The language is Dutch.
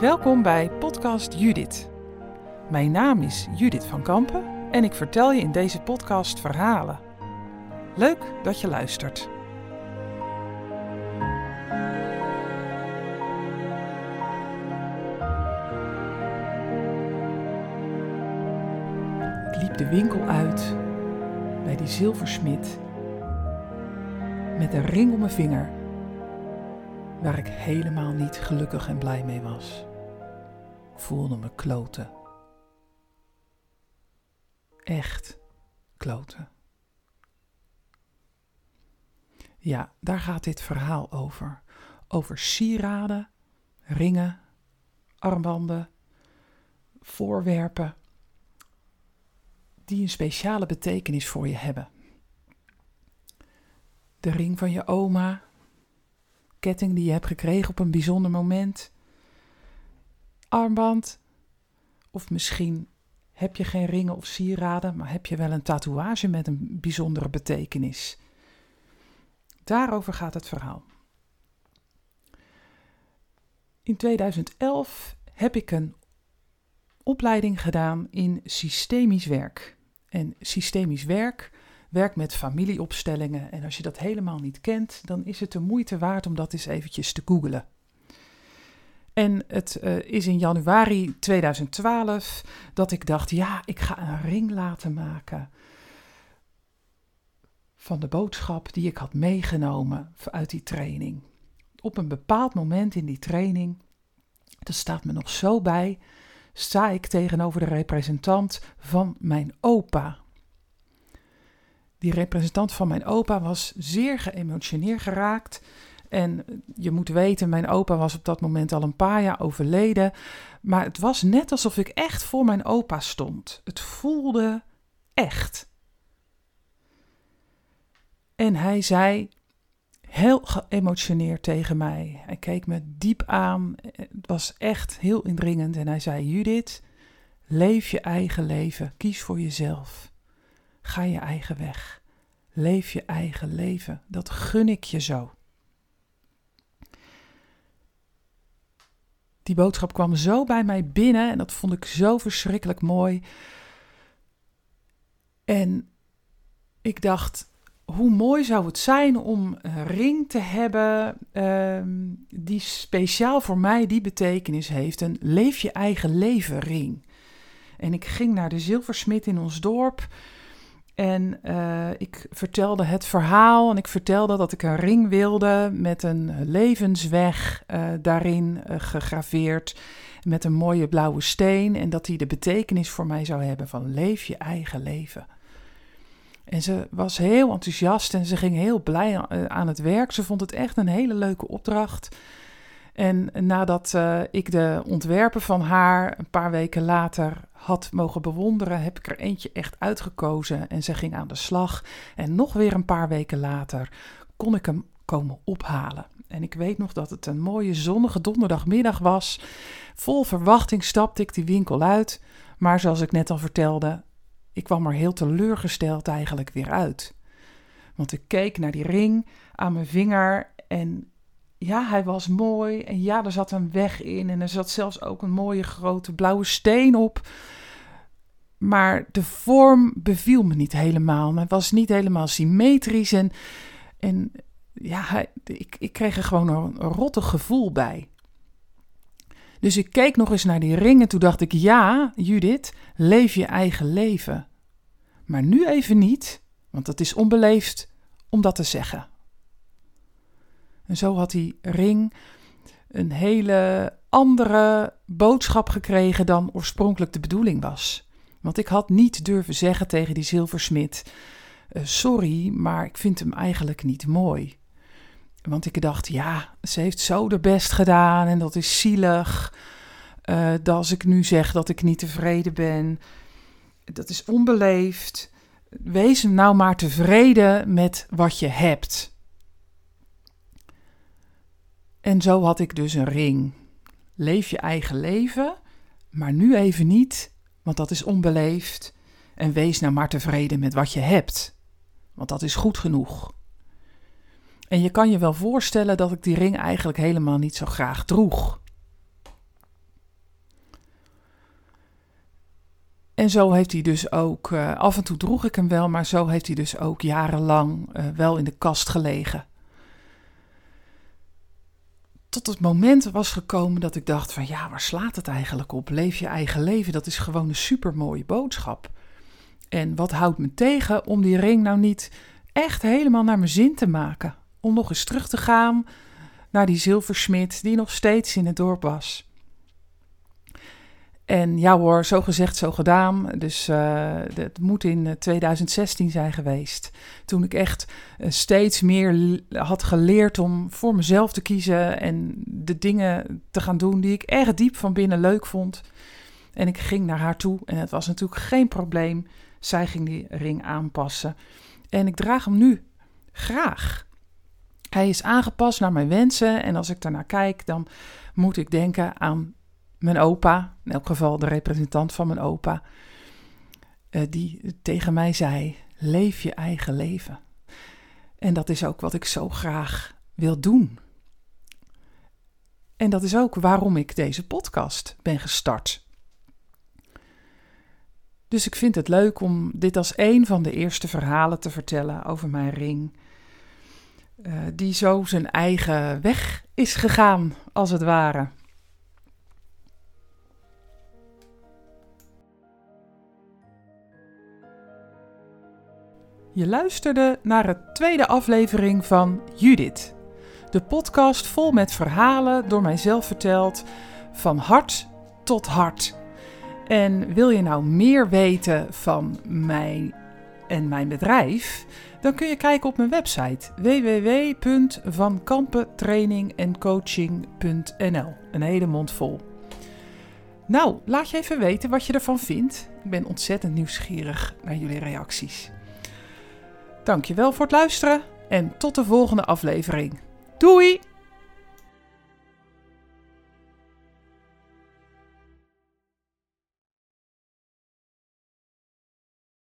Welkom bij Podcast Judith. Mijn naam is Judith van Kampen en ik vertel je in deze podcast verhalen. Leuk dat je luistert. Ik liep de winkel uit bij die zilversmid met een ring om mijn vinger waar ik helemaal niet gelukkig en blij mee was. Voelde me kloten. Echt kloten. Ja, daar gaat dit verhaal over. Over sieraden, ringen, armbanden, voorwerpen die een speciale betekenis voor je hebben. De ring van je oma, ketting die je hebt gekregen op een bijzonder moment, armband, of misschien heb je geen ringen of sieraden, maar heb je wel een tatoeage met een bijzondere betekenis. Daarover gaat het verhaal. In 2011 heb ik een opleiding gedaan in systemisch werk. En systemisch werk werkt met familieopstellingen. En als je dat helemaal niet kent, dan is het de moeite waard om dat eens eventjes te googlen. En het uh, is in januari 2012 dat ik dacht: ja, ik ga een ring laten maken. Van de boodschap die ik had meegenomen uit die training. Op een bepaald moment in die training, dat staat me nog zo bij, sta ik tegenover de representant van mijn opa. Die representant van mijn opa was zeer geëmotioneerd geraakt. En je moet weten, mijn opa was op dat moment al een paar jaar overleden. Maar het was net alsof ik echt voor mijn opa stond. Het voelde echt. En hij zei heel geëmotioneerd tegen mij. Hij keek me diep aan. Het was echt heel indringend. En hij zei: Judith, leef je eigen leven. Kies voor jezelf. Ga je eigen weg. Leef je eigen leven. Dat gun ik je zo. Die boodschap kwam zo bij mij binnen en dat vond ik zo verschrikkelijk mooi. En ik dacht, hoe mooi zou het zijn om een ring te hebben uh, die speciaal voor mij die betekenis heeft. Een leef je eigen leven ring. En ik ging naar de zilversmid in ons dorp. En uh, ik vertelde het verhaal en ik vertelde dat ik een ring wilde met een levensweg uh, daarin uh, gegraveerd. Met een mooie blauwe steen. En dat die de betekenis voor mij zou hebben van leef je eigen leven. En ze was heel enthousiast en ze ging heel blij aan het werk. Ze vond het echt een hele leuke opdracht. En nadat uh, ik de ontwerpen van haar een paar weken later had mogen bewonderen, heb ik er eentje echt uitgekozen en ze ging aan de slag. En nog weer een paar weken later kon ik hem komen ophalen. En ik weet nog dat het een mooie zonnige donderdagmiddag was. Vol verwachting stapte ik die winkel uit. Maar zoals ik net al vertelde, ik kwam er heel teleurgesteld eigenlijk weer uit. Want ik keek naar die ring aan mijn vinger en ja, hij was mooi. En ja, er zat een weg in. En er zat zelfs ook een mooie grote blauwe steen op. Maar de vorm beviel me niet helemaal. Hij was niet helemaal symmetrisch. En, en ja, ik, ik kreeg er gewoon een, een rottig gevoel bij. Dus ik keek nog eens naar die ring en toen dacht ik: ja, Judith, leef je eigen leven. Maar nu even niet, want het is onbeleefd om dat te zeggen. En zo had die ring een hele andere boodschap gekregen dan oorspronkelijk de bedoeling was. Want ik had niet durven zeggen tegen die zilversmid: uh, Sorry, maar ik vind hem eigenlijk niet mooi. Want ik dacht, ja, ze heeft zo de best gedaan en dat is zielig. Uh, dat als ik nu zeg dat ik niet tevreden ben, dat is onbeleefd. Wees nou maar tevreden met wat je hebt. En zo had ik dus een ring. Leef je eigen leven, maar nu even niet, want dat is onbeleefd. En wees nou maar tevreden met wat je hebt, want dat is goed genoeg. En je kan je wel voorstellen dat ik die ring eigenlijk helemaal niet zo graag droeg. En zo heeft hij dus ook, eh, af en toe droeg ik hem wel, maar zo heeft hij dus ook jarenlang eh, wel in de kast gelegen. Tot het moment was gekomen dat ik dacht van ja, waar slaat het eigenlijk op? Leef je eigen leven, dat is gewoon een supermooie boodschap. En wat houdt me tegen om die ring nou niet echt helemaal naar mijn zin te maken? Om nog eens terug te gaan naar die zilversmid die nog steeds in het dorp was. En ja hoor, zo gezegd, zo gedaan. Dus uh, het moet in 2016 zijn geweest. Toen ik echt uh, steeds meer had geleerd om voor mezelf te kiezen en de dingen te gaan doen die ik echt diep van binnen leuk vond. En ik ging naar haar toe en het was natuurlijk geen probleem. Zij ging die ring aanpassen. En ik draag hem nu graag. Hij is aangepast naar mijn wensen en als ik daarnaar kijk, dan moet ik denken aan mijn opa, in elk geval de representant van mijn opa, uh, die tegen mij zei: leef je eigen leven. En dat is ook wat ik zo graag wil doen. En dat is ook waarom ik deze podcast ben gestart. Dus ik vind het leuk om dit als een van de eerste verhalen te vertellen over mijn ring. Uh, die zo zijn eigen weg is gegaan, als het ware. Je luisterde naar de tweede aflevering van Judith. De podcast vol met verhalen door mijzelf verteld, van hart tot hart. En wil je nou meer weten van mij en mijn bedrijf? Dan kun je kijken op mijn website www.vankampentrainingencoaching.nl. Een hele mond vol. Nou, laat je even weten wat je ervan vindt. Ik ben ontzettend nieuwsgierig naar jullie reacties. Dankjewel voor het luisteren en tot de volgende aflevering. Doei!